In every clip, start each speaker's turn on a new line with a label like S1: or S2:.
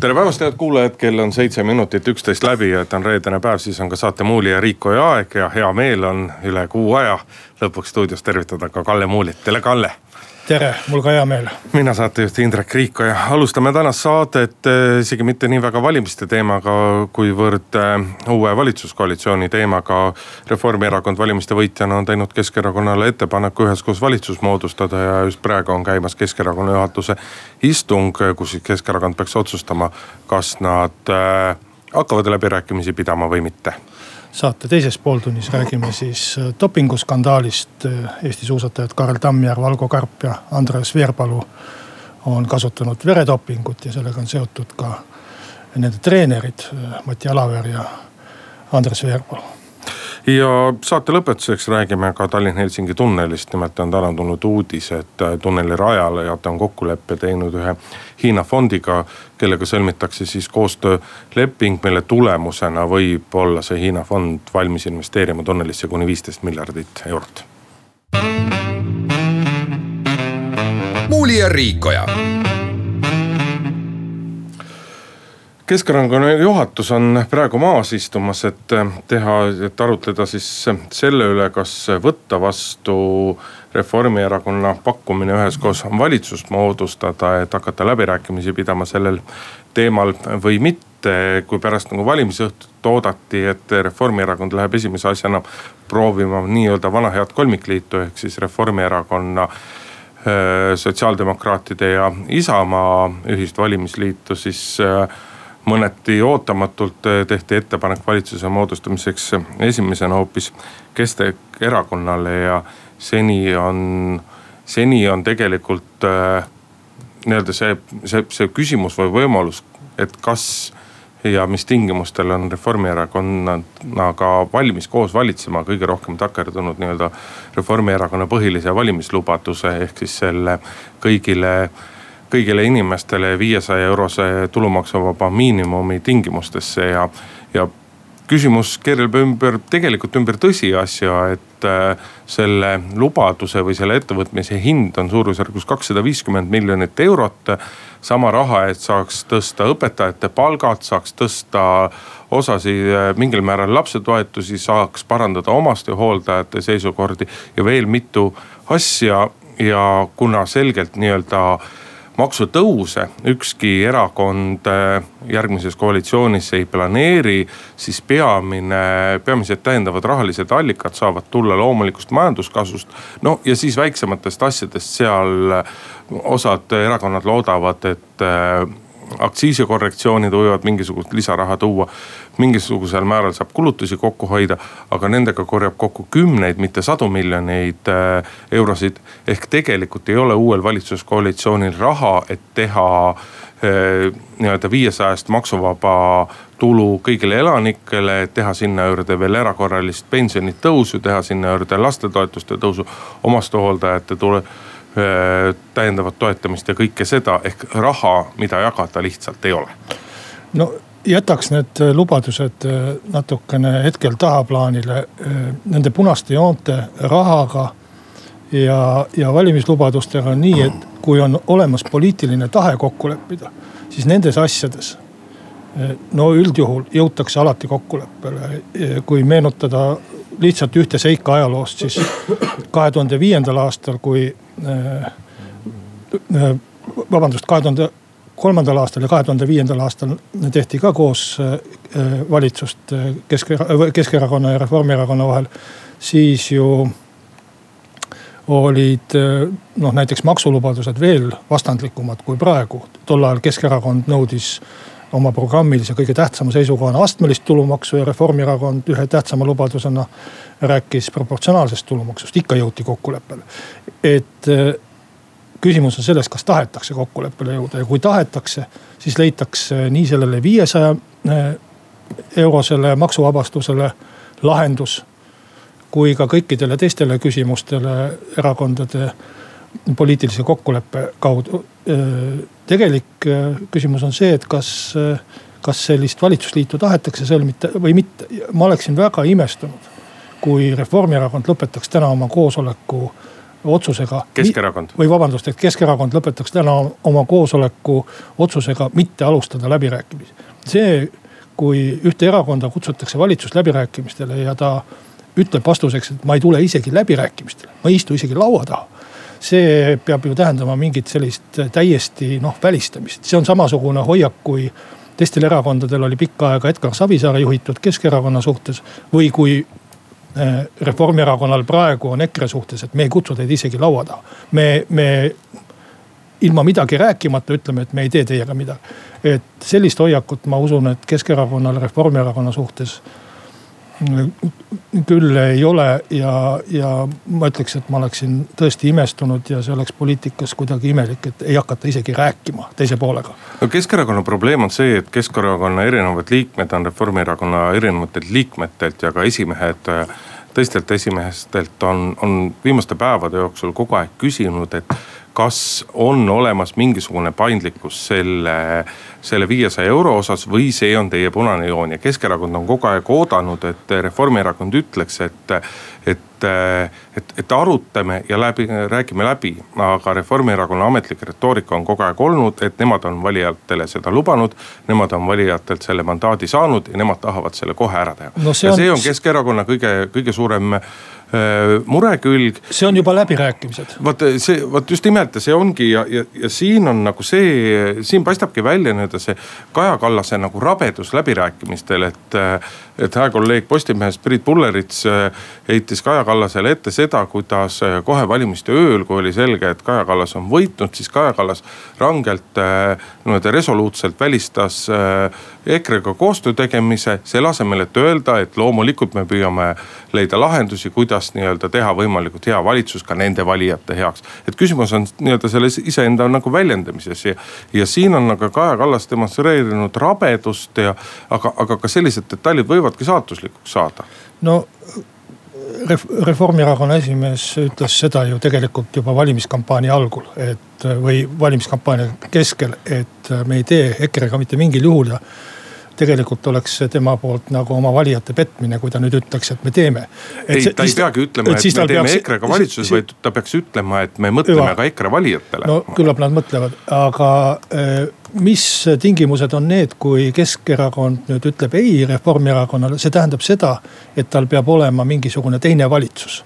S1: tere päevast, head kuulajad, kell on seitse minutit üksteist läbi ja et on reedene päev, siis on ka saate Muuli ja Riikoja aeg ja hea meel on üle kuu aja lõpuks stuudios tervitada ka Kalle Muulit, tere Kalle
S2: tere, mul ka hea meel.
S1: mina saatejuht Indrek Riiko ja alustame tänast saadet eh, isegi mitte nii väga valimiste teemaga, kuivõrd eh, uue valitsuskoalitsiooni teemaga. Reformierakond valimiste võitjana on teinud Keskerakonnale ettepaneku üheskoos valitsus moodustada ja just praegu on käimas Keskerakonna juhatuse istung, kus Keskerakond peaks otsustama, kas nad eh, hakkavad läbirääkimisi pidama või mitte
S2: saate teises pooltunnis räägime siis äh, dopinguskandaalist. Eesti suusatajad Karel Tammjärv, Valgo Karp ja Andres Veerpalu on kasutanud veredopingut ja sellega on seotud ka nende treenerid äh, Mati Alaver ja Andres Veerpalu
S1: ja saate lõpetuseks räägime ka Tallinn-Helsingi tunnelist, nimelt on täna tulnud uudis, et äh, tunneli rajajad on kokkuleppe teinud ühe Hiina fondiga, kellega sõlmitakse siis koostööleping, mille tulemusena võib olla see Hiina fond valmis investeerima tunnelisse kuni viisteist miljardit eurot.
S3: muuli ja Riikoja
S1: Keskerakonna juhatus on praegu maas istumas, et teha, et arutleda siis selle üle, kas võtta vastu Reformierakonna pakkumine üheskoos valitsust moodustada, et hakata läbirääkimisi pidama sellel teemal või mitte. kui pärast nagu valimisõhtut oodati, et Reformierakond läheb esimese asjana proovima nii-öelda vana head kolmikliitu ehk siis Reformierakonna sotsiaaldemokraatide ja Isamaa ühist valimisliitu, siis mõneti ootamatult eh, tehti ettepanek valitsuse moodustamiseks esimesena hoopis Keskerakonnale ja seni on, seni on tegelikult äh, nii-öelda see, see, see küsimus või võimalus, et kas ja mis tingimustel on Reformierakonnaga valmis koos valitsema, kõige rohkem takerdunud nii-öelda Reformierakonna põhilise valimislubaduse ehk siis selle kõigile kõigile inimestele viiesaja eurose tulumaksuvaba miinimumi tingimustesse ja, ja küsimus keerleb ümber, tegelikult ümber tõsiasja, et äh, selle lubaduse või selle ettevõtmise hind on suurusjärgus kakssada viiskümmend miljonit eurot. sama raha, et saaks tõsta õpetajate palgad, saaks tõsta osasi äh, mingil määral lapsetoetusi, saaks parandada omastehooldajate seisukordi ja veel mitu asja ja kuna selgelt nii-öelda maksutõuse ükski erakond äh, järgmises koalitsioonis ei planeeri, siis peamine, peamised täiendavad rahalised allikad saavad tulla loomulikust majanduskasvust. no ja siis väiksematest asjadest seal osad erakonnad loodavad, et äh, aktsiisikorrektsioonid võivad mingisugust lisaraha tuua. mingisugusel määral saab kulutusi kokku hoida, aga nendega korjab kokku kümneid, mitte sadu miljoneid äh, eurosid. ehk tegelikult ei ole uuel valitsuskoalitsioonil raha, et teha äh, nii-öelda viiesajast maksuvaba tulu kõigile elanikele, teha sinna juurde veel erakorralist pensionitõusu, teha sinna juurde lastetoetuste tõusu, omastehooldajate tule täiendavat toetamist ja kõike seda, ehk raha, mida jagada lihtsalt ei ole.
S2: no jätaks need äh, lubadused äh, natukene hetkel tahaplaanile. Nende punaste joonte rahaga ja, ja valimislubadustega on nii, et kui on olemas poliitiline tahe kokku leppida, siis nendes asjades no üldjuhul jõutakse alati kokkuleppele. kui meenutada lihtsalt ühte seika ajaloost, siis kahe tuhande viiendal aastal, kui Äh, äh, vabandust, kahe tuhande kolmandal aastal ja kahe tuhande viiendal aastal tehti ka koos äh, valitsust Kesk, Keskerakonna ja Reformierakonna vahel. siis ju olid noh, näiteks maksulubadused veel vastandlikumad kui praegu. tol ajal Keskerakond nõudis oma programmilise kõige tähtsama seisukohana astmelist tulumaksu ja Reformierakond ühe tähtsama lubadusena rääkis proportsionaalsest tulumaksust, ikka jõuti kokkuleppele. Et äh, küsimus on selles, kas tahetakse kokkuleppele jõuda ja kui tahetakse, siis leitakse nii sellele viiesaja äh, eurosele maksuvabastusele lahendus kui ka kõikidele teistele küsimustele erakondade poliitilise kokkuleppe kaudu. tegelik küsimus on see, et kas, kas sellist valitsusliitu tahetakse sõlmida või mitte. ma oleksin väga imestunud, kui Reformierakond lõpetaks täna oma koosoleku otsusega.
S1: Keskerakond.
S2: või vabandust, et Keskerakond lõpetaks täna oma koosoleku otsusega mitte alustada läbirääkimisi. see, kui ühte erakonda kutsutakse valitsusläbirääkimistele ja ta ütleb vastuseks, et ma ei tule isegi läbirääkimistele, ma ei istu isegi laua taha see peab ju tähendama mingit sellist täiesti noh välistamist, see on samasugune hoiak, kui teistel erakondadel oli pikka aega Edgar Savisaare juhitud Keskerakonna suhtes. või kui Reformierakonnal praegu on EKRE suhtes, et me ei kutsu teid isegi laua taha. me, me ilma midagi rääkimata ütleme, et me ei tee teiega midagi. et sellist hoiakut ma usun, et Keskerakonnal Reformierakonna suhtes küll ei ole ja, ja ma ütleks, et ma oleksin tõesti imestunud ja see oleks poliitikas kuidagi imelik, et ei hakata isegi rääkima teise poolega.
S1: no Keskerakonna probleem on see, et Keskerakonna erinevad liikmed on Reformierakonna erinevatelt liikmetelt ja ka esimehed teistelt esimeestelt on, on viimaste päevade jooksul kogu aeg küsinud, et kas on olemas mingisugune paindlikkus selle, selle viiesaja euro osas või see on teie punane joon ja Keskerakond on kogu aeg oodanud, et Reformierakond ütleks, et, et, et, et arutame ja läbi, räägime läbi. aga Reformierakonna ametlik retoorika on kogu aeg olnud, et nemad on valijatele seda lubanud. Nemad on valijatelt selle mandaadi saanud ja nemad tahavad selle kohe ära teha no. See on... ja see on Keskerakonna kõige, kõige suurem murekülg.
S2: see on juba läbirääkimised.
S1: vot see, vot just nimelt ja see ongi ja, ja, ja siin on nagu see, siin paistabki välja nii-öelda see Kaja Kallase nagu rabedus läbirääkimistel, et. et hea kolleeg Postimehest Priit Pullerits äh, heitis Kaja Kallasele ette seda, kuidas äh, kohe valimiste ööl, kui oli selge, et Kaja Kallas on võitnud, siis Kaja Kallas rangelt niimoodi resoluutselt välistas EKRE-ga koostöö tegemise. selle asemel, et öelda, et loomulikult me püüame leida lahendusi, kuidas nii-öelda teha võimalikult hea valitsus ka nende valijate heaks. et küsimus on nii-öelda selles iseenda nagu väljendamises ja, ja siin on nagu Kaja Kallas demonstreerinud rabedust ja, aga, aga ka sellised detailid võivadki saatuslikuks saada.
S2: no Reformierakonna esimees ütles seda ju tegelikult juba valimiskampaania algul, et või valimiskampaania keskel, et me ei tee EKRE-ga mitte mingil juhul ja tegelikult oleks tema poolt nagu oma valijate petmine, kui ta nüüd ütleks, et me teeme.
S1: ei, ta ei peagi ütlema, et, et me teeme peaks, EKRE-ga valitsuses, vaid ta peaks ütlema, et me mõtleme juba, ka EKRE valijatele.
S2: no küllap nad mõtlevad, aga äh, mis tingimused on need, kui Keskerakond nüüd ütleb ei Reformierakonnale, see tähendab seda, et tal peab olema mingisugune teine valitsus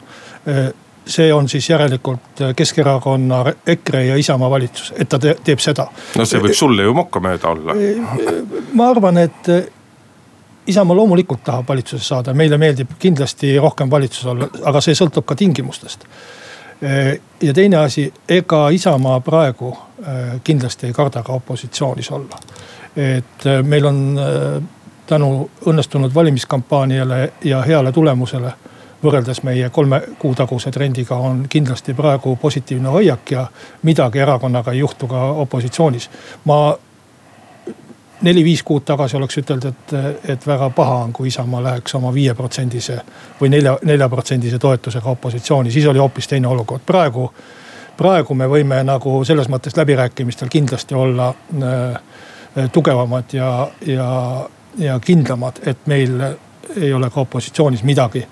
S2: äh, see on siis järelikult Keskerakonna, EKRE ja Isamaa valitsus, et ta te teeb seda.
S1: no see võib sulle ju mokkamööda olla.
S2: ma arvan, et Isamaa loomulikult tahab valitsuses saada, meile meeldib kindlasti rohkem valitsuses olla, aga see sõltub ka tingimustest. ja teine asi, ega Isamaa praegu kindlasti ei karda ka opositsioonis olla. et meil on tänu õnnestunud valimiskampaaniale ja heale tulemusele võrreldes meie kolme kuu taguse trendiga on kindlasti praegu positiivne hoiak ja midagi erakonnaga ei juhtu ka opositsioonis. ma neli-viis kuud tagasi oleks ütelnud, et, et väga paha on, kui Isamaa läheks oma viieprotsendise või nelja, neljaprotsendise toetusega opositsiooni, siis oli hoopis teine olukord. praegu, praegu me võime nagu selles mõttes läbirääkimistel kindlasti olla äh, tugevamad ja, ja, ja kindlamad, et meil ei ole ka opositsioonis midagi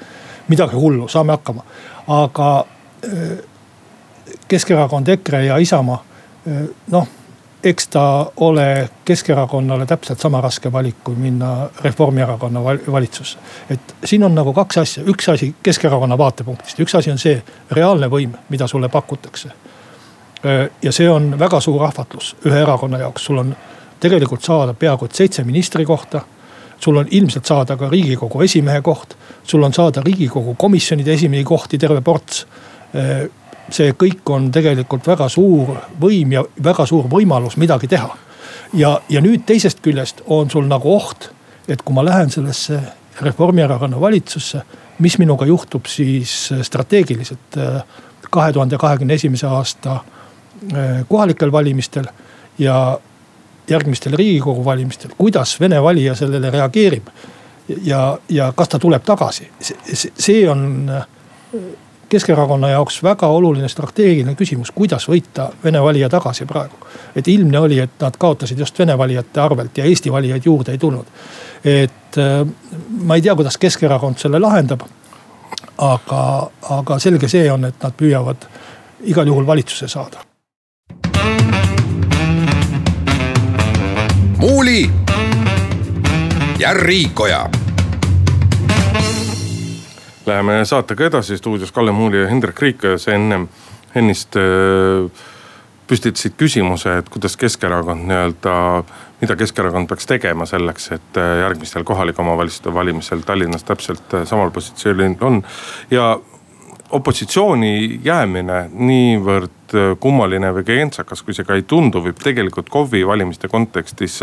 S2: midagi hullu, saame hakkama. aga äh, Keskerakond, EKRE ja Isamaa, äh, noh eks ta ole Keskerakonnale täpselt sama raske valik, kui minna Reformierakonna valitsusse. et siin on nagu kaks asja, üks asi Keskerakonna vaatepunktist, üks asi on see reaalne võim, mida sulle pakutakse. Äh, ja see on väga suur ahvatlus ühe erakonna jaoks, sul on tegelikult saada peaaegu et seitse ministrikohta sul on ilmselt saada ka riigikogu esimehe koht, sul on saada riigikogu komisjonide esimehi kohti terve ports. see kõik on tegelikult väga suur võim ja väga suur võimalus midagi teha. ja, ja nüüd teisest küljest on sul nagu oht, et kui ma lähen sellesse Reformierakonna valitsusse, mis minuga juhtub siis strateegiliselt kahe tuhande kahekümne esimese aasta kohalikel valimistel ja järgmistel riigikogu valimistel, kuidas Vene valija sellele reageerib. ja, ja kas ta tuleb tagasi, see on Keskerakonna jaoks väga oluline strateegiline küsimus, kuidas võita Vene valija tagasi praegu. et ilmne oli, et nad kaotasid just Vene valijate arvelt ja Eesti valijaid juurde ei tulnud. et ma ei tea, kuidas Keskerakond selle lahendab. aga, aga selge see on, et nad püüavad igal juhul valitsusse saada.
S3: Muuli ja Riikoja
S1: Läheme saatega edasi, stuudios Kalle Muuli ja Hendrik Riikoja, sa ennem ennist äh, püstitasid küsimuse, et kuidas Keskerakond nii-öelda, mida Keskerakond peaks tegema selleks, et äh, järgmistel kohalike omavalitsuste valimisel Tallinnas täpselt äh, samal positsioonil on. ja opositsiooni jäämine niivõrd kummaline või kentsakas, kui see ka ei tundu, võib tegelikult KOV-i valimiste kontekstis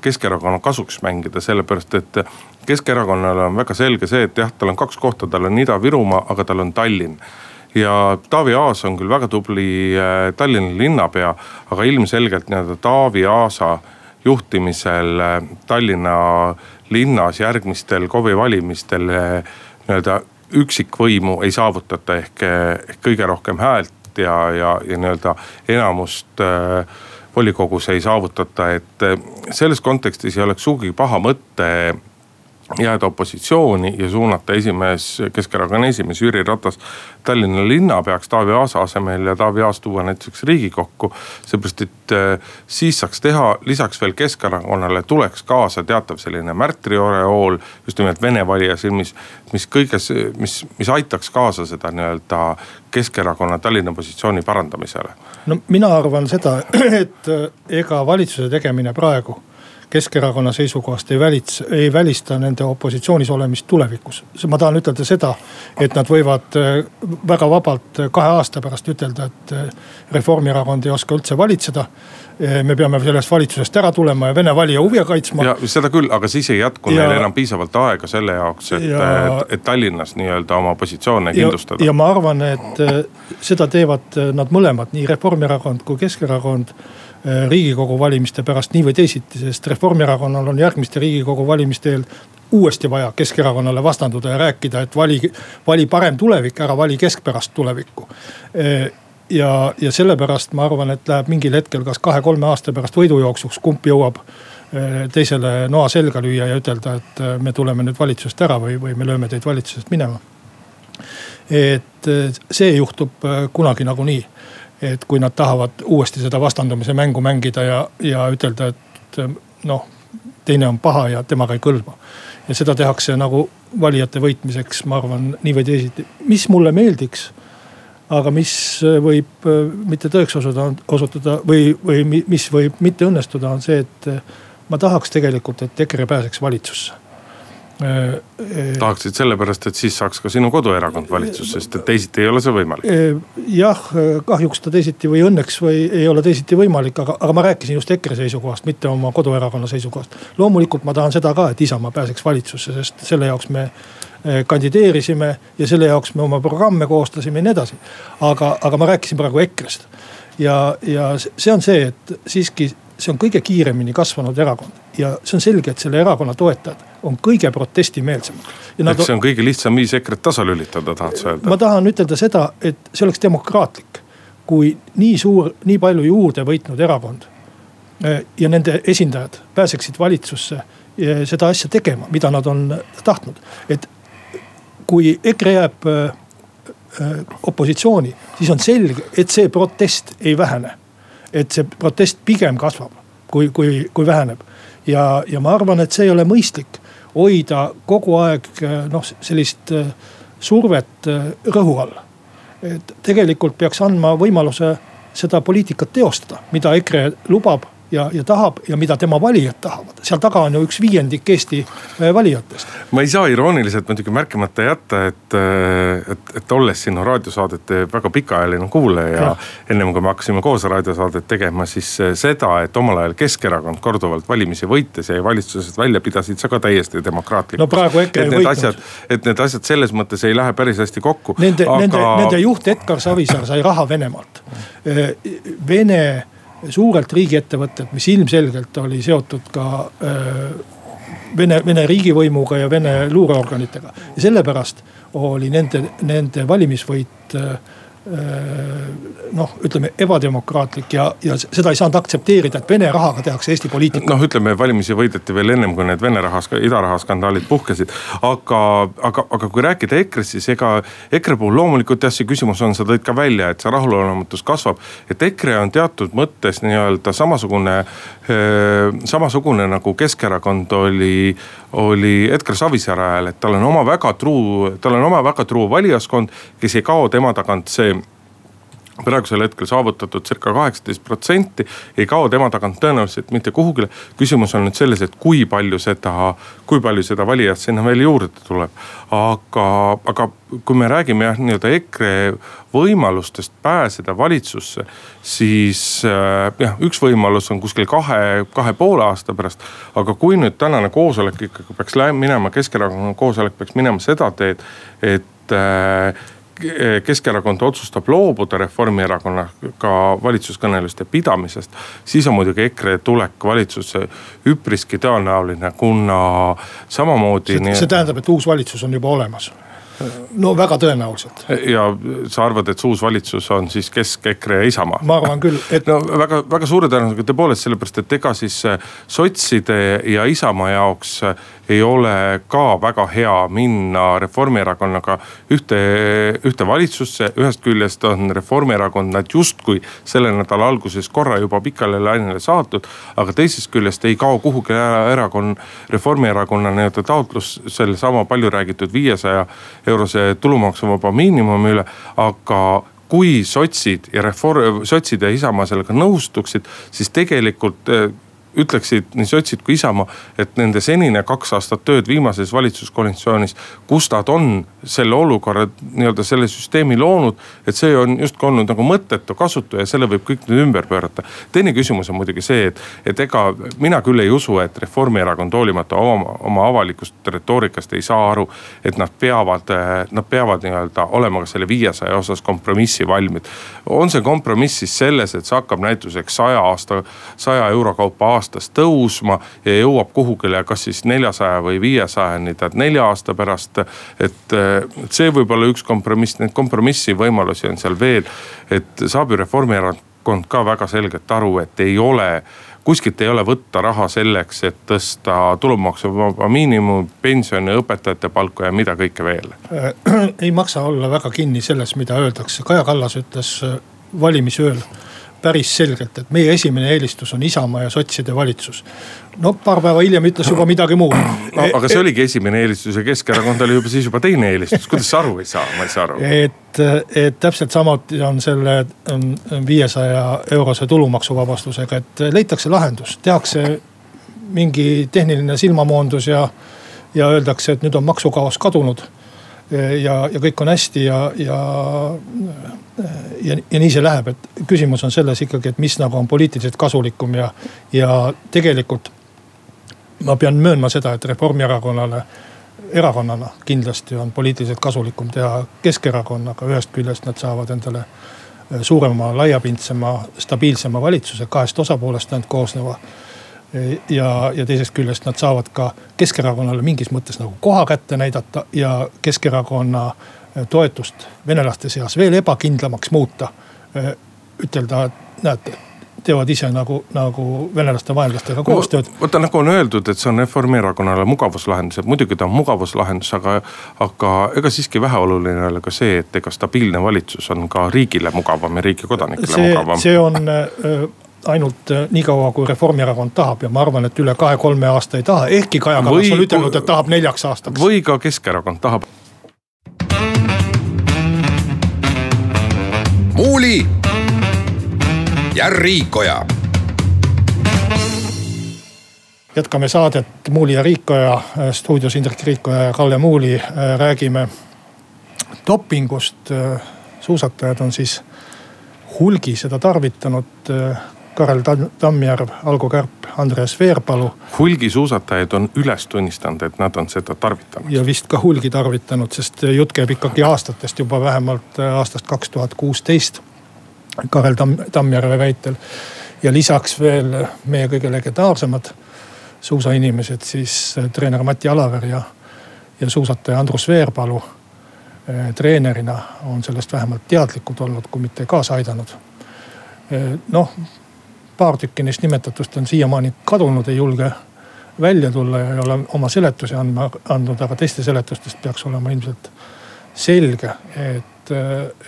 S1: Keskerakonna kasuks mängida, sellepärast et Keskerakonnale on väga selge see, et jah, tal on kaks kohta, tal on Ida-Virumaa, aga tal on Tallinn. Ja Taavi Aas on küll väga tubli äh, Tallinna linnapea, aga ilmselgelt nii-öelda Taavi Aasa juhtimisel äh, Tallinna linnas järgmistel KOV-i valimistel äh, nii-öelda üksikvõimu ei saavutata ehk, ehk kõige rohkem häält ja, ja, ja nii-öelda enamust volikogus ei saavutata, et selles kontekstis ei oleks sugugi paha mõte jääda opositsiooni ja suunata esimees, Keskerakonna esimees Jüri Ratas Tallinna linnapeaks Taavi Aasa asemel ja Taavi Aas tuua näiteks riigikokku. seepärast, et äh, siis saaks teha lisaks veel Keskerakonnale tuleks kaasa teatav selline märtrioreool just nimelt vene valija silmis. mis kõiges, mis, mis aitaks kaasa seda nii-öelda Keskerakonna Tallinna positsiooni parandamisele.
S2: no mina arvan seda, et äh, ega valitsuse tegemine praegu Keskerakonna seisukohast ei välits-, ei välista nende opositsioonis olemist tulevikus. ma tahan ütelda seda, et nad võivad äh, väga vabalt äh, kahe aasta pärast ütelda, et äh, Reformierakond ei oska üldse valitseda. me peame sellest valitsusest ära tulema ja Vene valija huve kaitsma.
S1: ja seda küll, aga siis ei jätku ja, neil enam piisavalt aega selle jaoks, et, et, et Tallinnas nii-öelda oma positsioone kindlustada.
S2: ja ma arvan, et seda teevad nad mõlemad, nii Reformierakond kui Keskerakond riigikogu valimiste pärast nii või teisiti, sest Reformierakonnal on järgmiste riigikogu valimiste eel uuesti vaja Keskerakonnale vastanduda ja rääkida, et vali, vali parem tulevik, ära vali keskpärast tulevikku. Äh, ja, ja sellepärast ma arvan, et läheb mingil hetkel, kas kahe-kolme aasta pärast võidujooksuks, kumb jõuab äh, teisele noa selga lüüa ja ütelda, et me tuleme nüüd valitsusest ära või, või me lööme teid valitsusest minema. et see juhtub kunagi nagunii et kui nad tahavad uuesti seda vastandumise mängu mängida ja, ja ütelda, et noh, teine on paha ja temaga ei kõlba. ja seda tehakse nagu valijate võitmiseks, ma arvan, nii või teisiti. mis mulle meeldiks, aga mis võib mitte tõeks osutuda, osutuda või, või mis võib mitte õnnestuda, on see, et ma tahaks tegelikult, et EKRE pääseks valitsusse
S1: Äh, äh, tahaksid sellepärast, et siis saaks ka sinu koduerakond valitsusse, sest et teisiti ei ole see võimalik.
S2: Äh, jah, kahjuks ta teisiti või õnneks või ei ole teisiti võimalik, aga, aga ma rääkisin just EKRE seisukohast, mitte oma koduerakonna seisukohast. loomulikult ma tahan seda ka, et Isamaa pääseks valitsusse, sest selle jaoks me kandideerisime ja selle jaoks me oma programme koostasime ja nii edasi. aga, aga ma rääkisin praegu EKRE-st ja, ja see on see, et siiski see on kõige kiiremini kasvanud erakond ja see on selge, et selle erakonna toetajad on kõige protestimeelsemad.
S1: ehk see on kõige lihtsam viis EKRE-t tasalülitada, tahad sa öelda?
S2: ma tahan ütelda seda, et see oleks demokraatlik, kui nii suur, nii palju juurde võitnud erakond eh, ja nende esindajad pääseksid valitsusse seda asja tegema, mida nad on tahtnud. et kui EKRE jääb eh, eh, opositsiooni, siis on selge, et see protest ei vähene et see protest pigem kasvab, kui, kui, kui väheneb. ja, ja ma arvan, et see ei ole mõistlik hoida kogu aeg noh, sellist äh, survet äh, rõhu all. et tegelikult peaks andma võimaluse seda poliitikat teostada, mida EKRE lubab ja, ja tahab ja mida tema valijad tahavad. seal taga on ju üks viiendik Eesti äh, valijatest.
S1: ma ei saa irooniliselt muidugi märkimata jätta, et, äh, et, et olles sinu raadiosaadete väga pikaajaline kuulaja. ennem kui me hakkasime koos raadiosaadet tegema, siis äh, seda, et omal ajal Keskerakond korduvalt valimisi võites jäi valitsusest välja, pidasid sa ka täiesti demokraatlikuks.
S2: no praegu EKRE ei võitnud.
S1: et need asjad selles mõttes ei lähe päris hästi kokku.
S2: Nende aga..., nende, nende juht Edgar Savisaar sai raha Venemaalt. Vene suurelt riigiettevõtet, mis ilmselgelt oli seotud ka Vene, Vene riigivõimuga ja Vene luureorganitega. ja sellepärast oli nende, nende valimisvõit noh, ütleme ebademokraatlik ja, ja seda ei saanud aktsepteerida, et Vene rahaga tehakse Eesti poliitikat.
S1: noh, ütleme valimisi võideti veel ennem, kui need Vene raha, idaraha skandaalid puhkesid. aga, aga, aga kui rääkida EKRE-st, siis ega EKRE puhul loomulikult jah, see küsimus on, sa tõid ka välja, et see rahulolematus kasvab. et EKRE on teatud mõttes nii-öelda samasugune, samasugune nagu Keskerakond oli, oli Edgar Savisaare ajal, et tal on oma väga truu, tal on oma väga truu valijaskond, kes ei kao tema tagant see praegusel hetkel saavutatud circa kaheksateist protsenti, ei kao tema tagant tõenäoliselt mitte kuhugile. küsimus on nüüd selles, et kui palju seda, kui palju seda valijat sinna veel juurde tuleb. aga, aga kui me räägime jah, nii-öelda EKRE võimalustest pääseda valitsusse, siis äh, jah, üks võimalus on kuskil kahe, kahe poole aasta pärast. aga kui nüüd tänane koosolek ikkagi peaks minema, Keskerakonna koosolek peaks minema seda teed, et äh, Keskerakond otsustab loobuda Reformierakonnaga valitsuskõneluste pidamisest. siis on muidugi EKRE tulek valitsusse üpriski tõenäoline, kuna samamoodi.
S2: see tähendab, et uus valitsus on juba olemas no väga tõenäoliselt.
S1: ja sa arvad, et see uus valitsus on siis Kesk, EKRE ja Isamaa?
S2: ma arvan küll,
S1: et. no väga, väga suure tõenäosusega tõepoolest sellepärast, et ega siis äh, sotside ja Isamaa jaoks äh, ei ole ka väga hea minna Reformierakonnaga ühte, ühte valitsusse. ühest küljest on Reformierakond nad justkui selle nädala alguses korra juba pikale lainele saatnud. aga teisest küljest ei kao kuhugi ära erakond, Reformierakonna nii-öelda taotlus sellesama palju räägitud viiesaja eurose tulumaksuvaba miinimumi üle, aga kui sotsid ja reform, sotsid ja Isamaa sellega nõustuksid, siis tegelikult eh, ütleksid nii sotsid kui Isamaa, et nende senine kaks aastat tööd viimases valitsuskoalitsioonis, kus nad on selle olukorra nii-öelda selle süsteemi loonud. et see on justkui olnud nagu mõttetu, kasutu ja selle võib kõik nüüd ümber pöörata. teine küsimus on muidugi see, et, et ega mina küll ei usu, et Reformierakond hoolimata oma, oma avalikust retoorikast ei saa aru, et nad peavad, nad peavad nii-öelda olema ka selle viiesaja osas kompromissi valmid. on see kompromiss siis selles, et see hakkab näituseks saja aasta, saja euro kaupa aastas aastas tõusma ja jõuab kuhugile, kas siis neljasaja või viiesajani tead nelja aasta pärast. et, et see võib olla üks kompromiss, neid kompromissi võimalusi on seal veel. et saab ju Reformierakond ka väga selgelt aru, et ei ole kuskilt ei ole võtta raha selleks, et tõsta tulumaksuvaba miinimum, pensioni, õpetajate palku ja mida kõike veel.
S2: ei maksa olla väga kinni selles, mida öeldakse, Kaja Kallas ütles valimisööl päris selgelt, et meie esimene eelistus on Isamaa ja sotside valitsus. no paar päeva hiljem ütles juba midagi muud.
S1: no aga see oligi esimene eelistus ja Keskerakond oli juba siis juba teine eelistus, kuidas sa aru ei saa, ma ei saa aru.
S2: et, et täpselt samuti on selle viiesaja eurose tulumaksuvabastusega, et leitakse lahendus, tehakse mingi tehniline silmamoondus ja, ja öeldakse, et nüüd on maksukaos kadunud ja, ja kõik on hästi ja, ja ja, ja nii see läheb, et küsimus on selles ikkagi, et mis nagu on poliitiliselt kasulikum ja, ja tegelikult ma pean möönma seda, et Reformierakonnale erakonnana kindlasti on poliitiliselt kasulikum teha Keskerakonnaga, ühest küljest nad saavad endale äh, suurema, laiapindsema, stabiilsema valitsuse, kahest osapoolest ainult koosneva. Ja, ja teisest küljest nad saavad ka Keskerakonnale mingis mõttes nagu koha kätte näidata ja Keskerakonna toetust venelaste seas veel ebakindlamaks muuta. ütelda, et näete, teevad ise nagu, nagu venelaste vaenlastega koostööd
S1: no,. vaata nagu on öeldud, et see on Reformierakonnale mugavuslahendus, et muidugi ta on mugavuslahendus, aga, aga ega siiski väheoluline ei ole ka see, et ega stabiilne valitsus on ka riigile mugavam ja riigi kodanikele
S2: see,
S1: mugavam.
S2: see on äh, ainult äh, nii kaua, kui Reformierakond tahab ja ma arvan, et üle kahe-kolme aasta ei taha, ehkki Kaja Kallas on ütelnud, et tahab neljaks aastaks.
S1: või ka Keskerakond tahab
S3: Muuli ja Riikoja.
S2: jätkame saadet Muuli ja Riikoja stuudios Indrek Riikoja ja Kalle Muuli. Äh, räägime dopingust. Äh, suusatajad on siis hulgi seda tarvitanud äh, Karel Tammjärv, Algo Kärp, Andreas Veerpalu.
S1: hulgi suusatajaid on üles tunnistanud, et nad on seda tarvitanud.
S2: ja vist ka hulgi tarvitanud, sest jutt käib ikkagi aastatest juba vähemalt äh, aastast kaks tuhat kuusteist. Karel Tamm, Tammjärve väitel ja lisaks veel meie kõige legendaarsemad suusainimesed, siis treener Mati Alaver ja, ja suusataja Andrus Veerpalu treenerina on sellest vähemalt teadlikud olnud, kui mitte kaasa aidanud. noh, paar tükki neist nimetatust on siiamaani kadunud, ei julge välja tulla ja ei ole oma seletusi andma, andnud, aga teiste seletustest peaks olema ilmselt selge, et,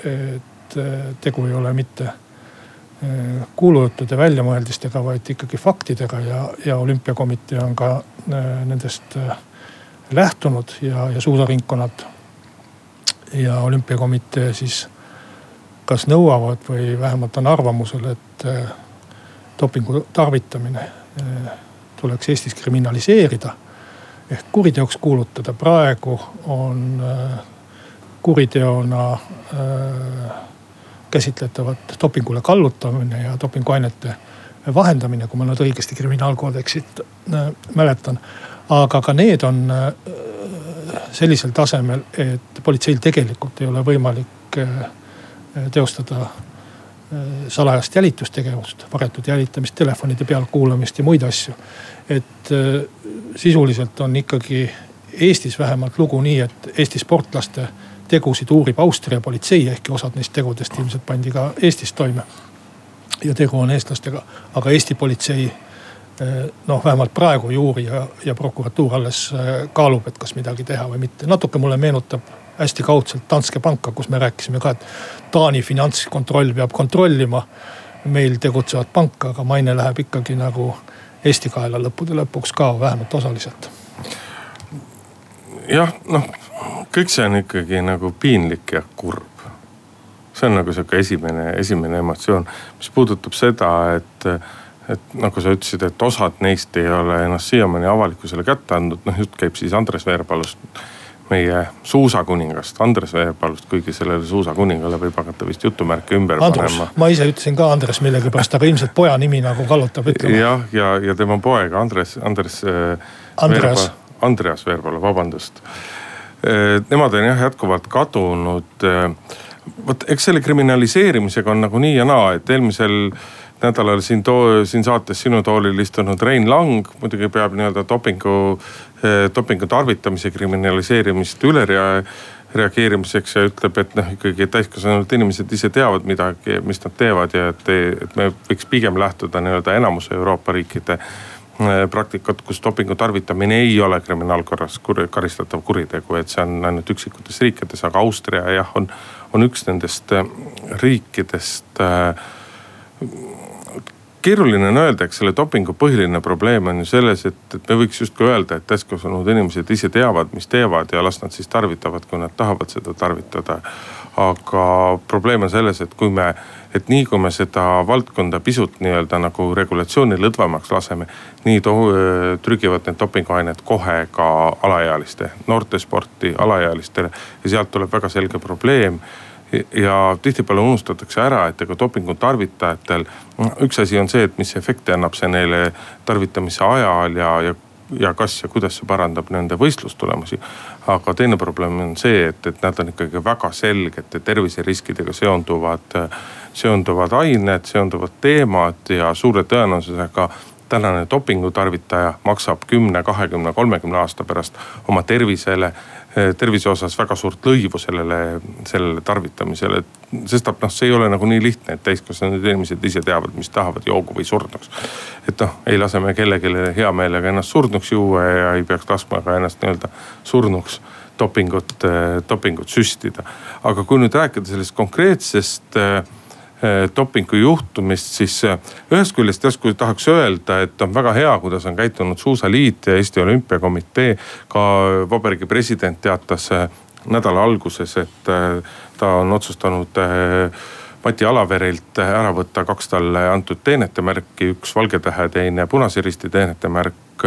S2: et tegu ei ole mitte eh, kuulujuttude väljamõeldistega, vaid ikkagi faktidega ja, ja olümpiakomitee on ka eh, nendest eh, lähtunud ja, ja suusaringkonnad ja olümpiakomitee siis kas nõuavad või vähemalt on arvamusel, et dopingu tarvitamine tuleks Eestis kriminaliseerida ehk kuriteoks kuulutada. praegu on kuriteona äh, käsitletavad dopingule kallutamine ja dopinguainete vahendamine, kui ma nüüd õigesti kriminaalkoodeksit mäletan. aga ka need on sellisel tasemel, et politseil tegelikult ei ole võimalik teostada salajast jälitustegevust, varjatud jälitamist, telefonide pealtkuulamist ja muid asju. et sisuliselt on ikkagi Eestis vähemalt lugu nii, et Eesti sportlaste tegusid uurib Austria politsei, ehkki osad neist tegudest ilmselt pandi ka Eestis toime. ja tegu on eestlastega, aga Eesti politsei eh, noh, vähemalt praegu juuri ja, ja prokuratuur alles eh, kaalub, et kas midagi teha või mitte. natuke mulle meenutab hästi kaudselt Danske panka, kus me rääkisime ka, et Taani finantskontroll peab kontrollima meil tegutsevat panka, aga maine läheb ikkagi nagu Eesti kaela lõppude lõpuks ka vähemalt osaliselt.
S1: jah, noh kõik see on ikkagi nagu piinlik ja kurb. see on nagu sihuke esimene, esimene emotsioon, mis puudutab seda, et, et nagu sa ütlesid, et osad neist ei ole ennast siiamaani avalikkusele kätte andnud, noh jutt käib siis Andres Veerpalust meie suusakuningast, Andres Veerpalust, kuigi sellele suusakuningale võib hakata vist jutumärke ümber
S2: Andrus, panema. ma ise ütlesin ka Andres millegipärast, aga ilmselt poja nimi nagu kallutab ütlema.
S1: jah, ja, ja, ja tema poeg Andres, Andres.
S2: Andreas.
S1: Andreas Veerpalu, vabandust Äh, nemad on jah jätkuvalt kadunud. Äh, vot eks selle kriminaliseerimisega on nagu nii ja naa, et eelmisel nädalal siin too, siin saates sinu toolil istunud Rein Lang muidugi peab nii-öelda dopingu, äh, dopingu tarvitamise kriminaliseerimist üle rea, reageerimiseks ja ütleb, et noh, ikkagi täiskasvanud inimesed ise teavad midagi, mis nad teevad ja et, et me võiks pigem lähtuda nii-öelda enamuse Euroopa riikide Äh, praktikat, kus dopingu tarvitamine ei ole kriminaalkorras kur, karistatav kuritegu, et see on ainult üksikutes riikides, aga Austria jah, on, on üks nendest äh, riikidest äh, keeruline on öelda, eks selle dopingu põhiline probleem on ju selles, et, et me võiks justkui öelda, et täiskasvanud inimesed ise teavad, mis teevad ja las nad siis tarvitavad, kui nad tahavad seda tarvitada. aga probleem on selles, et kui me, et nii kui me seda valdkonda pisut nii-öelda nagu regulatsiooni lõdvemaks laseme, nii to-, trügivad need dopinguained kohe ka alaealiste, noortesporti, alaealistele ja sealt tuleb väga selge probleem ja tihtipeale unustatakse ära, et ega dopingu tarvitajatel, üks asi on see, et mis efekti annab see neile tarvitamise ajal ja, ja ja kas ja kuidas see parandab nende võistlustulemusi. aga teine probleem on see, et, et nad on ikkagi väga selgete terviseriskidega seonduvad, seonduvad ained, seonduvad teemad ja suure tõenäosusega tänane dopingu tarvitaja maksab kümne, kahekümne, kolmekümne aasta pärast oma tervisele tervise osas väga suurt lõivu sellele, sellele tarvitamisele. sestap noh, see ei ole nagu nii lihtne, et täiskasvanud inimesed ise teavad, mis tahavad, joogu või surnuks. et noh, ei lase me kellelegi hea meelega ennast surnuks juua ja ei peaks laskma ka ennast nii-öelda surnuks dopingut, eh, dopingut süstida. aga kui nüüd rääkida sellest konkreetsest Eh, dopingu juhtumist, siis eh, ühest küljest järsku tahaks öelda, et on väga hea, kuidas on käitunud Suusaliit ja Eesti Olümpiakomitee. ka vabariigi president teatas eh, nädala alguses, et ta on otsustanud Mati Alaverilt ära võtta kaks talle antud teenetemärki, üks Valge Tähe, teine Punase Risti teenetemärk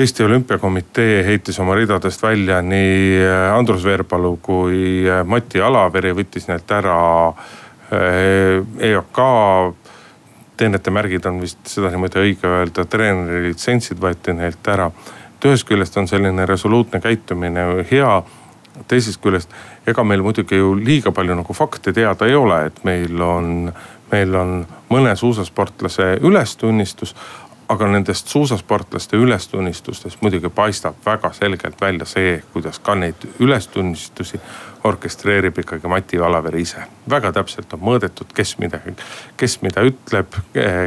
S1: Eesti Olümpiakomitee heitis oma ridadest välja nii Andrus Veerpalu kui Mati Alaveri, võttis neilt ära EOK äh, teenetemärgid on vist seda niimoodi õige öelda, treeneri litsentsid võeti neilt ära. et ühest küljest on selline resoluutne käitumine hea, teisest küljest ega meil muidugi ju liiga palju nagu fakte teada ei ole, et meil on, meil on mõne suusasportlase ülestunnistus aga nendest suusasportlaste ülestunnistustest muidugi paistab väga selgelt välja see, kuidas ka neid ülestunnistusi orkestreerib ikkagi Mati Alaver ise. väga täpselt on mõõdetud, kes midagi, kes mida ütleb,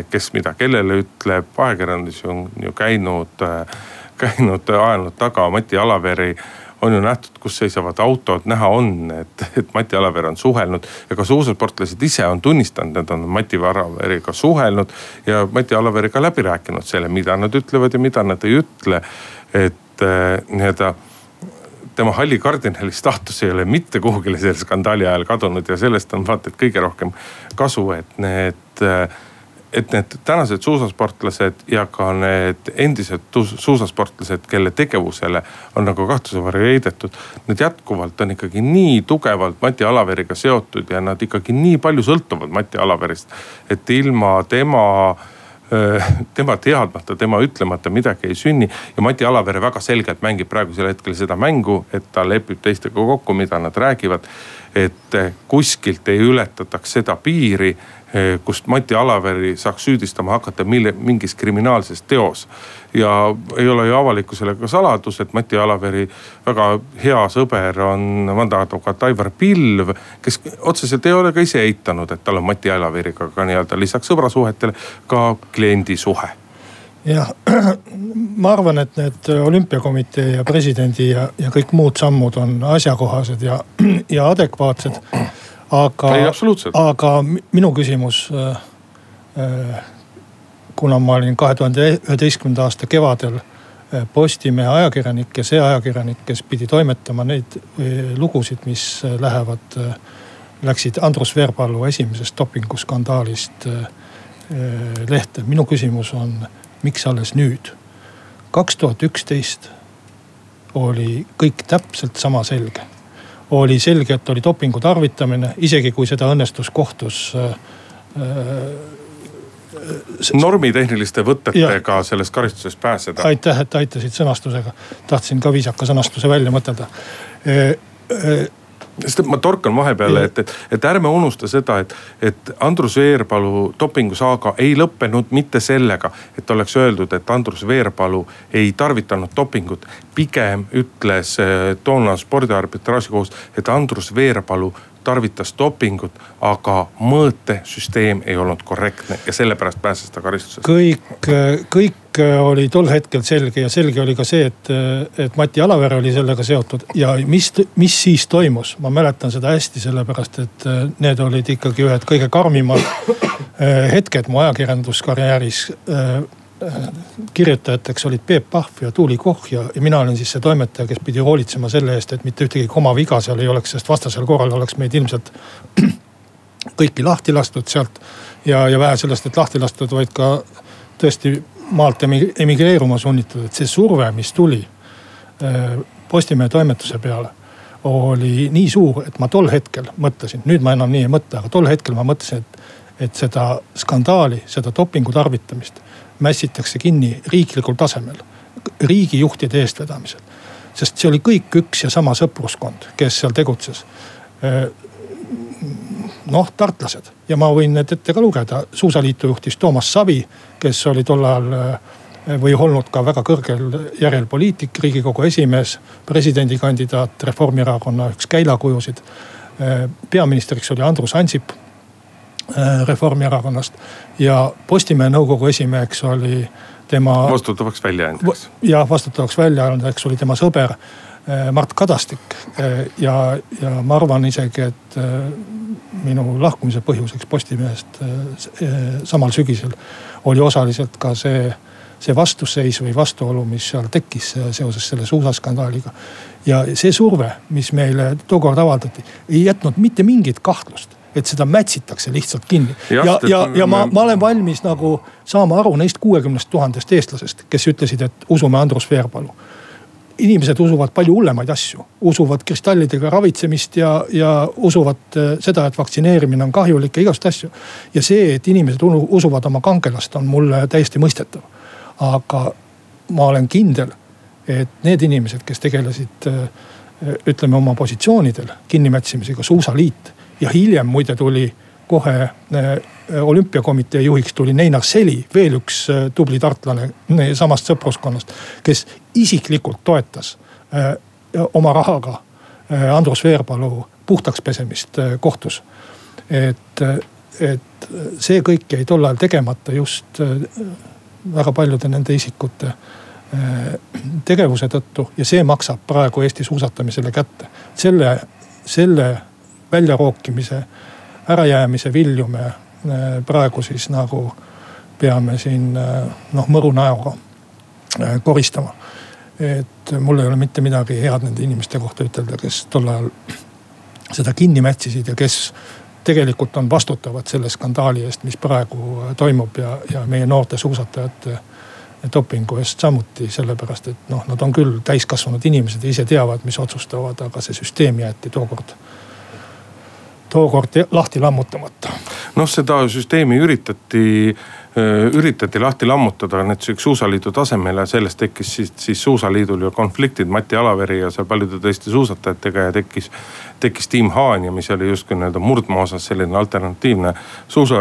S1: kes mida kellele ütleb, ajakirjandus on ju käinud, käinud, ajanud taga Mati Alaveri on ju nähtud, kus seisavad autod, näha on, et, et Mati Alaver on suhelnud ja ka suusasportlased ise on tunnistanud, et on Mati Alaveriga suhelnud ja Mati Alaveriga läbi rääkinud selle, mida nad ütlevad ja mida nad ei ütle. et äh, nii-öelda tema halli kardinali staatus ei ole mitte kuhugile selle skandaali ajal kadunud ja sellest on vaata et kõige rohkem kasu, et need et need tänased suusasportlased ja ka need endised suusasportlased, kelle tegevusele on nagu kahtlusevarju heidetud. Need jätkuvalt on ikkagi nii tugevalt Mati Alaveriga seotud ja nad ikkagi nii palju sõltuvad Mati Alaverist. et ilma tema tema teadmata, tema ütlemata midagi ei sünni. ja Mati Alavere väga selgelt mängib praegusel hetkel seda mängu, et ta lepib teistega kokku, mida nad räägivad. et kuskilt ei ületataks seda piiri kust Mati Alaveri saaks süüdistama hakata mille, mingis kriminaalses teos. ja ei ole ju avalikkusele ka saladus, et Mati Alaveri väga hea sõber on vandeadvokaat Aivar Pilv, kes otseselt ei ole ka ise eitanud, et tal on Mati Alaveriga ka nii-öelda lisaks sõbrasuhetele ka kliendisuhe
S2: jah, ma arvan, et need olümpiakomitee ja presidendi ja, ja kõik muud sammud on asjakohased ja, ja adekvaatsed aga, aga minu küsimus äh, äh,. kuna ma olin kahe tuhande üheteistkümnenda aasta kevadel äh, Postimehe ajakirjanik ja see ajakirjanik, kes pidi toimetama neid lugusid, mis äh, lähevad, läksid Andrus Veerpalu esimesest dopinguskandaalist lehte. minu küsimus on, miks alles nüüd? kaks tuhat üksteist oli kõik täpselt sama selge oli selge, et oli dopingu tarvitamine, isegi kui seda õnnestus kohtus äh,
S1: äh, normitehniliste võtetega sellest karistusest pääseda.
S2: aitäh, et aitasid sõnastusega. tahtsin ka viisaka sõnastuse välja mõtelda
S1: äh, sest ma torkan vahepeale, et, et, et ärme unusta seda, et, et Andrus Veerpalu dopingusaaga ei lõppenud mitte sellega, et oleks öeldud, et Andrus Veerpalu ei tarvitanud dopingut. pigem ütles eh, toona spordiarbitraaži kohus, et Andrus Veerpalu tarvitas dopingut, aga mõõtesüsteem ei olnud korrektne ja sellepärast pääses ta karistusest.
S2: kõik, kõik oli tol hetkel selge ja selge oli ka see, et, et Mati Alaver oli sellega seotud. Ja mis, mis siis toimus, ma mäletan seda hästi, sellepärast et need olid ikkagi ühed kõige karmimad hetked mu ajakirjanduskarjääris. Kirjutajateks olid Peep Pahv ja Tuuli Koch ja, ja mina olin siis see toimetaja, kes pidi hoolitsema selle eest, et mitte ühtegi komaviga seal ei oleks, sest vastasel korral oleks meid ilmselt kõiki lahti lastud sealt. ja, ja vähe sellest, et lahti lastud, vaid ka tõesti maalt emigreeruma sunnitud, et see surve, mis tuli äh, Postimehe toimetuse peale oli nii suur, et ma tol hetkel mõtlesin, nüüd ma enam nii ei mõtle, aga tol hetkel ma mõtlesin, et, et seda skandaali, seda dopingu tarvitamist mässitakse kinni riiklikul tasemel, riigijuhtide eestvedamisel. sest see oli kõik üks ja sama sõpruskond, kes seal tegutses. noh, tartlased ja ma võin need ette ka lugeda, suusaliitu juhtis Toomas Savi, kes oli tol ajal või olnud ka väga kõrgel järjel poliitik, riigikogu esimees, presidendikandidaat, Reformierakonna üks käilakujusid. peaministriks oli Andrus Ansip Äh, Reformierakonnast ja Postimehe nõukogu esimeheks oli tema.
S1: vastutavaks väljaandjaks.
S2: jah, vastutavaks väljaandjaks oli tema sõber Mart Kadastik. Äh, ja, ja ma arvan isegi, et minu lahkumise põhjuseks Postimehest samal sügisel oli osaliselt ka see, see vastuseis või vastuolu, mis seal tekkis seoses selle suusaskandaaliga. ja see surve, mis meile tookord avaldati, ei jätnud mitte mingit kahtlust et seda mätsitakse lihtsalt kinni. ja, ja, ja, ja ma, ma olen valmis nagu saama aru neist kuuekümnest tuhandest eestlasest, kes ütlesid, et usume Andrus Veerpalu inimesed usuvad palju hullemaid asju, usuvad kristallidega ravitsemist ja, ja usuvad äh, seda, et vaktsineerimine on kahjulik ja igasuguseid asju. ja see, et inimesed usuvad oma kangelast, on mulle täiesti mõistetav. aga ma olen kindel, et need inimesed, kes tegelesid äh, ütleme oma positsioonidel kinnimätsimisega, suusaliit ja hiljem muide tuli kohe olümpiakomitee juhiks tuli Neinar Seli, veel üks tubli tartlane samast sõpruskonnast, kes isiklikult toetas oma rahaga Andrus Veerpalu puhtaks pesemist kohtus. et, et see kõik jäi tol ajal tegemata just väga paljude nende isikute tegevuse tõttu ja see maksab praegu Eesti suusatamisele kätte. selle, selle väljarookimise, ärajäämise vilju me praegu siis nagu peame siin noh mõru näoga koristama. Et mul ei ole mitte midagi head nende inimeste kohta ütelda, kes tol ajal seda kinni mätsisid ja kes tegelikult on vastutavad selle skandaali eest, mis praegu toimub ja, ja meie noorte suusatajate dopingu eest samuti, sellepärast et noh, nad on küll täiskasvanud inimesed ja ise teavad, mis otsustavad, aga see süsteem jäeti tookord, tookord lahti lammutamata.
S1: noh, seda süsteemi üritati Äh, üritati lahti lammutada näiteks suusaliidu tasemel ja sellest tekkis siis, siis suusaliidul ju konfliktid Mati Alaveri ja seal paljude teiste suusatajatega ja tekkis. tekkis tiim Haanja, mis oli justkui nii-öelda murdmaa osas selline alternatiivne suusa,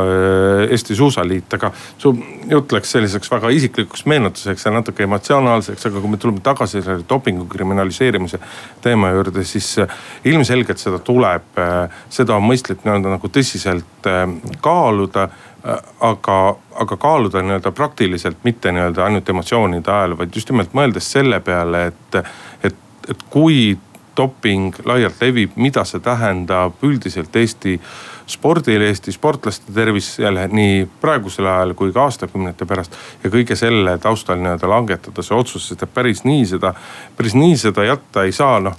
S1: Eesti suusaliit, aga su jutt läks selliseks väga isiklikuks meenutuseks ja natuke emotsionaalseks, aga kui me tuleme tagasi selle dopingu kriminaliseerimise teema juurde, siis ilmselgelt seda tuleb, seda on mõistlik nii-öelda nagu tõsiselt kaaluda aga, aga kaaluda nii-öelda praktiliselt, mitte nii-öelda ainult emotsioonide ajal, vaid just nimelt mõeldes selle peale, et, et, et kui doping laialt levib, mida see tähendab üldiselt Eesti spordile, Eesti sportlaste tervisele nii praegusel ajal kui ka aastakümnete pärast. ja kõige selle taustal nii-öelda langetada see otsus, sest et päris nii seda, päris nii seda jätta ei saa, noh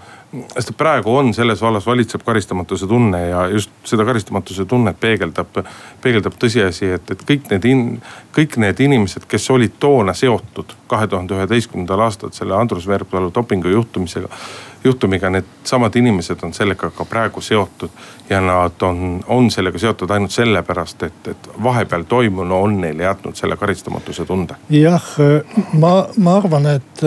S1: sest praegu on selles vallas valitseb karistamatuse tunne ja just seda karistamatuse tunnet peegeldab, peegeldab tõsiasi, et, et kõik need in-, kõik need inimesed, kes olid toona seotud kahe tuhande üheteistkümnendal aastal selle Andrus Veerpalu dopingu juhtumisega juhtumiga, needsamad inimesed on sellega ka praegu seotud. ja nad on, on sellega seotud ainult sellepärast, et, et vahepeal toimunu on neile jätnud selle karistamatuse tunde.
S2: jah, ma, ma arvan, et,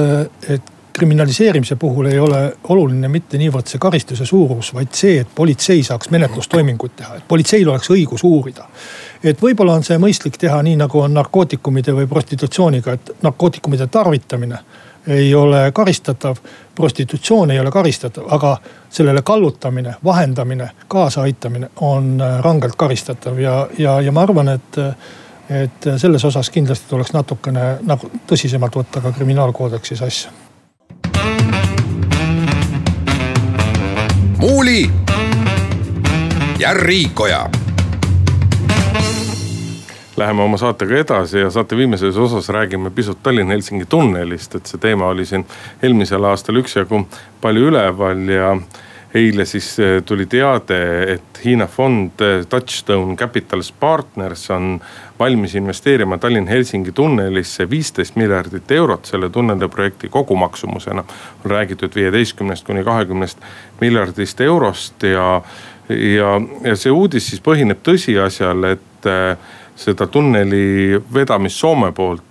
S2: et kriminaliseerimise puhul ei ole oluline mitte niivõrd see karistuse suurus, vaid see, et politsei saaks menetlustoiminguid teha, et politseil oleks õigus uurida. et võib-olla on see mõistlik teha nii, nagu on narkootikumide või prostitutsiooniga, et narkootikumide tarvitamine ei ole karistatav, prostitutsioon ei ole karistatav, aga sellele kallutamine, vahendamine, kaasaaitamine on rangelt karistatav ja, ja, ja ma arvan, et et selles osas kindlasti tuleks natukene nagu tõsisemalt võtta ka kriminaalkoodeksis asja
S3: Muuli ja Riikoja.
S1: Läheme oma saatega edasi ja saate viimeses osas räägime pisut Tallinna-Helsingi tunnelist, et see teema oli siin eelmisel aastal üksjagu palju üleval ja eile siis eh, tuli teade, et Hiina fond eh, Touchstone Capitals Partners on valmis investeerima Tallinn-Helsingi tunnelisse viisteist miljardit eurot selle tunneliprojekti kogumaksumusena. on räägitud viieteistkümnest kuni kahekümnest miljardist eurost ja, ja, ja see uudis siis põhineb tõsiasjal, et eh, seda tunneli vedamist Soome poolt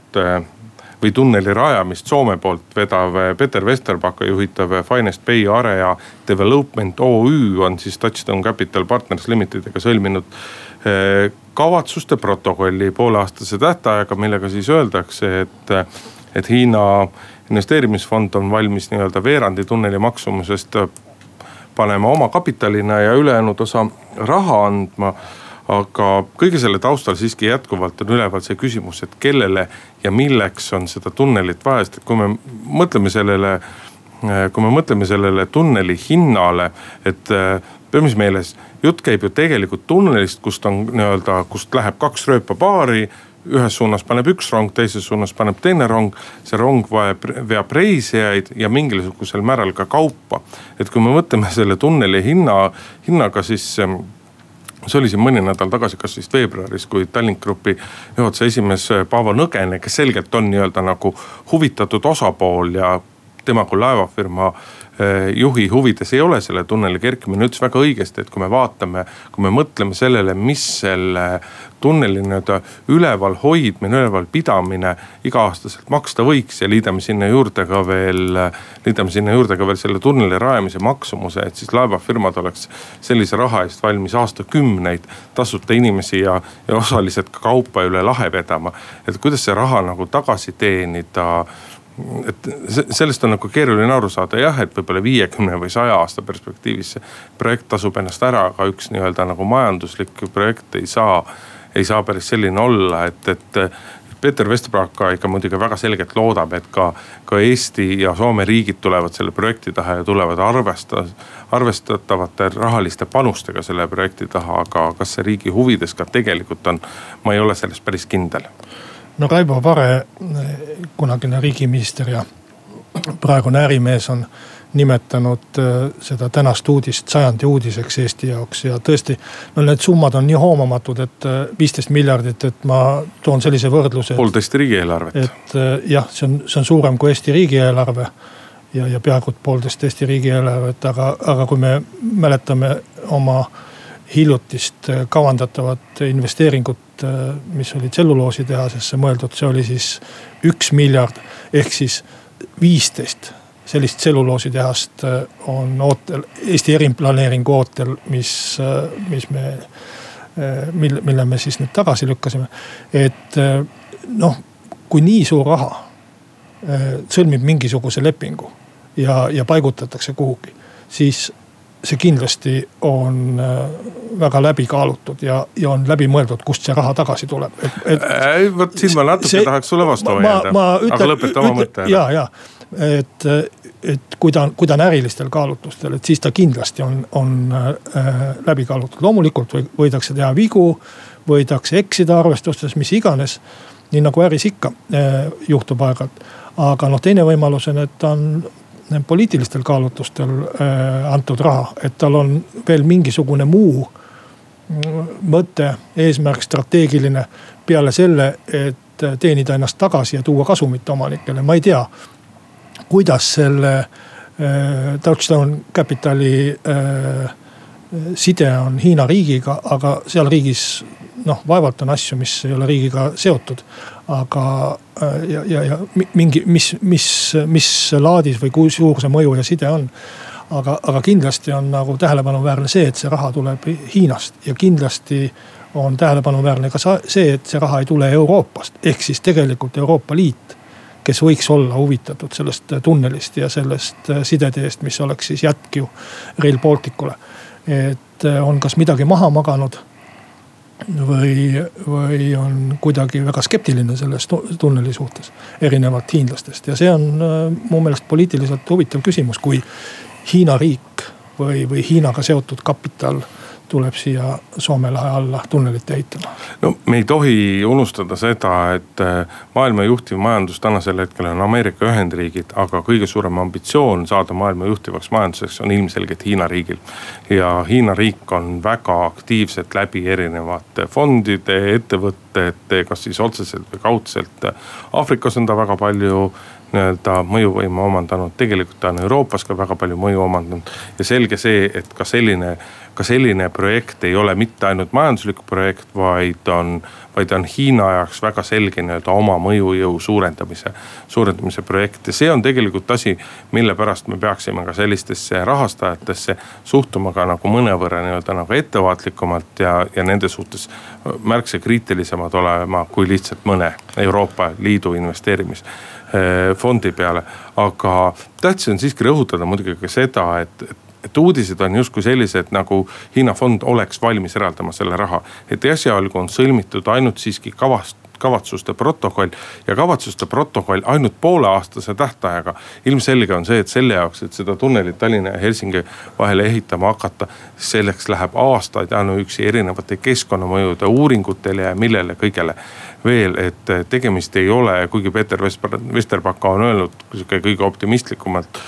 S1: või tunneli rajamist Soome poolt vedav Peter Vesterbacka juhitav Finest Bay Area Development OÜ on siis Touchstone Capital Partners Limitediga sõlminud eh, kavatsuste protokolli pooleaastase tähtajaga, millega siis öeldakse, et, et Hiina investeerimisfond on valmis nii-öelda veerandi tunneli maksumusest panema omakapitalina ja ülejäänud osa raha andma aga kõige selle taustal siiski jätkuvalt on üleval see küsimus, et kellele ja milleks on seda tunnelit vaja, sest et kui me mõtleme sellele, kui me mõtleme sellele tunneli hinnale, et peame siis meeles, jutt käib ju tegelikult tunnelist, kust on nii-öelda, kust läheb kaks rööpapaari ühes suunas paneb üks rong, teises suunas paneb teine rong. see rong vajab, veab reisijaid ja mingisugusel määral ka kaupa. et kui me mõtleme selle tunneli hinna, hinnaga, siis see oli siin mõni nädal tagasi, kas vist veebruaris, kui Tallink Grupi juhatuse esimees Paavo Nõgene, kes selgelt on nii-öelda nagu huvitatud osapool ja tema kui laevafirma juhi huvides ei ole selle tunneli kerkimine, ütles väga õigesti, et kui me vaatame, kui me mõtleme sellele, mis selle tunneli nii-öelda üleval hoidmine, üleval pidamine iga-aastaselt maksta võiks ja liidame sinna juurde ka veel, liidame sinna juurde ka veel selle tunneli rajamise maksumuse, et siis laevafirmad oleks sellise raha eest valmis aastakümneid tasuta inimesi ja, ja osaliselt ka kaupa üle lahe vedama. et kuidas see raha nagu tagasi teenida et sellest on nagu keeruline aru saada jah, et võib-olla viiekümne või saja aasta perspektiivis see projekt tasub ennast ära, aga üks nii-öelda nagu majanduslik projekt ei saa ei saa päris selline olla, et, et Peeter Vesterbraka ikka muidugi väga selgelt loodab, et ka, ka Eesti ja Soome riigid tulevad selle projekti taha ja tulevad arvesta-, arvestatavate rahaliste panustega selle projekti taha, aga kas see riigi huvides ka tegelikult on, ma ei ole selles päris kindel.
S2: no Raivo Vare, kunagine riigiminister ja praegune ärimees on nimetanud äh, seda tänast uudist sajandi uudiseks Eesti jaoks ja tõesti. no need summad on nii hoomamatud, et äh, viisteist miljardit, et ma toon sellise võrdluse.
S1: poolteist riigieelarvet.
S2: et äh, jah, see on, see on suurem kui Eesti riigieelarve. ja, ja peaaegu poolteist Eesti riigieelarvet, aga, aga kui me mäletame oma hiljutist kavandatavat investeeringut, mis oli tselluloositehasesse mõeldud, see oli siis üks miljard ehk siis viisteist sellist tselluloositehast äh, on ootel, Eesti eriplaneeringu ootel, mis, äh, mis me, äh, mille, mille me siis nüüd tagasi lükkasime. et noh, kui nii suur raha sõlmib mingisuguse lepingu ja, ja paigutatakse kuhugi, siis see kindlasti on väga läbi kaalutud ja, ja on läbi mõeldud, kust see raha tagasi tuleb.
S1: vot siin ma natuke see, tahaks sulle vastu vaielda, aga lõpeta oma mõtte
S2: ära. ja, ja et, et kui ta kui ta on ärilistel kaalutlustel, et siis ta kindlasti on, on äh, läbi kaalutud. loomulikult või, võidakse teha vigu, võidakse eksida arvestustes, mis iganes. nii nagu äris ikka äh, juhtub aeg-ajalt. aga noh, teine võimalus on, et ta on poliitilistel kaalutlustel äh, antud raha, et tal on veel mingisugune muu mõte, eesmärk, strateegiline peale selle, et teenida ennast tagasi ja tuua kasumit omanikele, ma ei tea kuidas selle äh, Touchstone Capitali äh, side on Hiina riigiga, aga seal riigis noh, vaevalt on asju, mis ei ole riigiga seotud. aga äh, ja, ja, ja mingi, mis, mis, mis laadis või kui suur see mõju ja side on. aga, aga kindlasti on nagu tähelepanuväärne see, et see raha tuleb Hiinast ja kindlasti on tähelepanuväärne ka see, et see raha ei tule Euroopast, ehk siis tegelikult Euroopa Liit kes võiks olla huvitatud sellest tunnelist ja sellest sideteest, mis oleks siis jätk ju Rail Balticule. et äh, on kas midagi maha maganud või, või on kuidagi väga skeptiline selles tunneli suhtes, erinevalt hiinlastest ja see on äh, mu meelest poliitiliselt huvitav küsimus, kui Hiina riik või, või Hiinaga seotud kapital tuleb siia Soome lahe alla tunnelit ehitama.
S1: no me ei tohi unustada seda, et äh, maailma juhtiv majandus tänasel hetkel on Ameerika Ühendriigid, aga kõige suurem ambitsioon saada maailma juhtivaks majanduseks on ilmselgelt Hiina riigil. ja Hiina riik on väga aktiivselt läbi erinevate fondide, ettevõtete, kas siis otseselt või kaudselt. Aafrikas on ta väga palju nii-öelda mõjuvõimu omandanud, tegelikult ta on Euroopas ka väga palju mõju omandanud. ja selge see, et ka selline, ka selline projekt ei ole mitte ainult majanduslik projekt, vaid on, vaid on Hiina jaoks väga selge nii-öelda oma mõjujõu suurendamise, suurendamise projekt. ja see on tegelikult asi, mille pärast me peaksime ka sellistesse rahastajatesse suhtuma ka nagu mõnevõrra nii-öelda nagu ettevaatlikumalt ja, ja nende suhtes märksa kriitilisemad olema kui lihtsalt mõne Euroopa Liidu investeerimis fondi peale. aga tähtis on siiski rõhutada muidugi ka seda, et, et et uudised on justkui sellised, nagu Hiina fond oleks valmis eraldama selle raha. et esialgu on sõlmitud ainult siiski kavast, kavatsuste protokoll ja kavatsuste protokoll ainult pooleaastase tähtajaga. ilmselge on see, et selle jaoks, et seda tunnelit Tallinna ja Helsingi vahele ehitama hakata, selleks läheb aastaid ainuüksi erinevate keskkonnamõjude uuringutele ja millele kõigele veel, et tegemist ei ole, kuigi Peeter Vesterbaka on öelnud sihuke kõige optimistlikumalt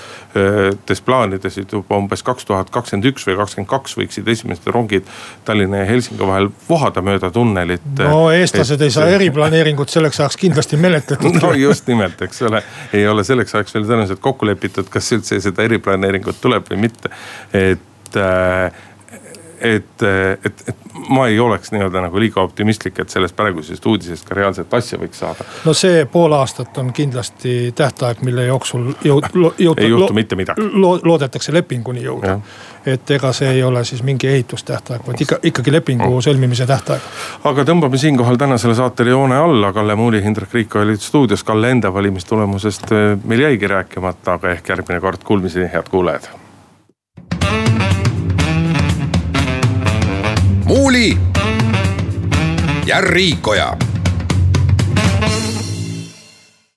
S1: tes plaanides, et juba umbes kaks tuhat kakskümmend üks või kakskümmend kaks võiksid esimesed rongid Tallinna ja Helsingi vahel vohada mööda tunnelit.
S2: no eestlased et, ei saa eriplaneeringut eriplaneeringut selleks ajaks kindlasti menetletud.
S1: no just nimelt, eks ole, ei ole selleks ajaks veel tõenäoliselt kokku lepitud, kas üldse seda eriplaneeringut tuleb või mitte. et äh, et, et, et ma ei oleks nii-öelda nagu liiga optimistlik, et sellest praegusest uudisest ka reaalselt asja võiks saada.
S2: no see pool aastat on kindlasti tähtaeg, mille jooksul jõud,
S1: jõud. ei juhtu mitte midagi
S2: lo,. loodetakse lepinguni jõuda. et ega see ei ole siis mingi ehitustähtaeg, vaid ikka, ikkagi lepingu no. sõlmimise tähtaeg.
S1: aga tõmbame siinkohal tänasele saatele joone alla, Kalle Muuli, Hindrek Riik olid stuudios, Kalle enda valimistulemusest eh, meil jäigi rääkimata, aga ehk järgmine kord kuulmiseni, head kuulajad
S3: Muuli ja Riikoja